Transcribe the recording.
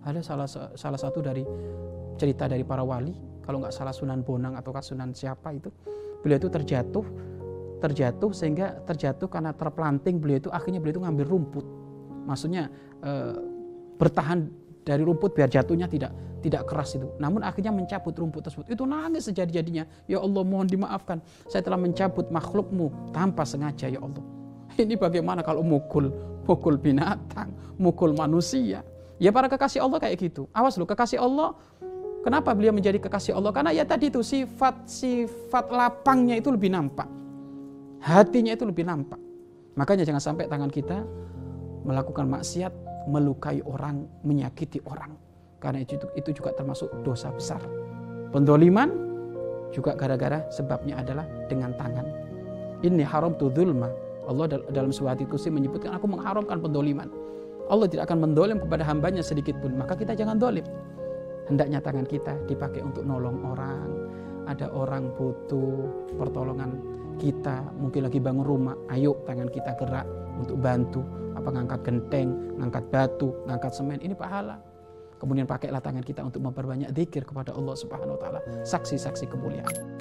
Ada salah salah satu dari cerita dari para wali, kalau nggak salah Sunan Bonang atau Sunan siapa itu, beliau itu terjatuh, terjatuh sehingga terjatuh karena terplanting beliau itu akhirnya beliau itu ngambil rumput, maksudnya eh, bertahan dari rumput biar jatuhnya tidak tidak keras itu. Namun akhirnya mencabut rumput tersebut. Itu nangis sejadi-jadinya. Ya Allah mohon dimaafkan. Saya telah mencabut makhlukmu tanpa sengaja ya Allah. Ini bagaimana kalau mukul, mukul binatang, mukul manusia. Ya para kekasih Allah kayak gitu. Awas loh kekasih Allah. Kenapa beliau menjadi kekasih Allah? Karena ya tadi itu sifat sifat lapangnya itu lebih nampak. Hatinya itu lebih nampak. Makanya jangan sampai tangan kita melakukan maksiat, melukai orang, menyakiti orang. Karena itu, itu juga termasuk dosa besar. Pendoliman juga gara-gara sebabnya adalah dengan tangan. Ini haram tu zulma. Allah dalam hadis kursi menyebutkan aku mengharamkan pendoliman. Allah tidak akan mendolim kepada hambanya sedikit pun. Maka kita jangan dolim. Hendaknya tangan kita dipakai untuk nolong orang. Ada orang butuh pertolongan kita. Mungkin lagi bangun rumah. Ayo tangan kita gerak untuk bantu. Apa ngangkat genteng, ngangkat batu, ngangkat semen. Ini pahala. Kemudian pakailah tangan kita untuk memperbanyak zikir kepada Allah Subhanahu wa taala, saksi-saksi kemuliaan.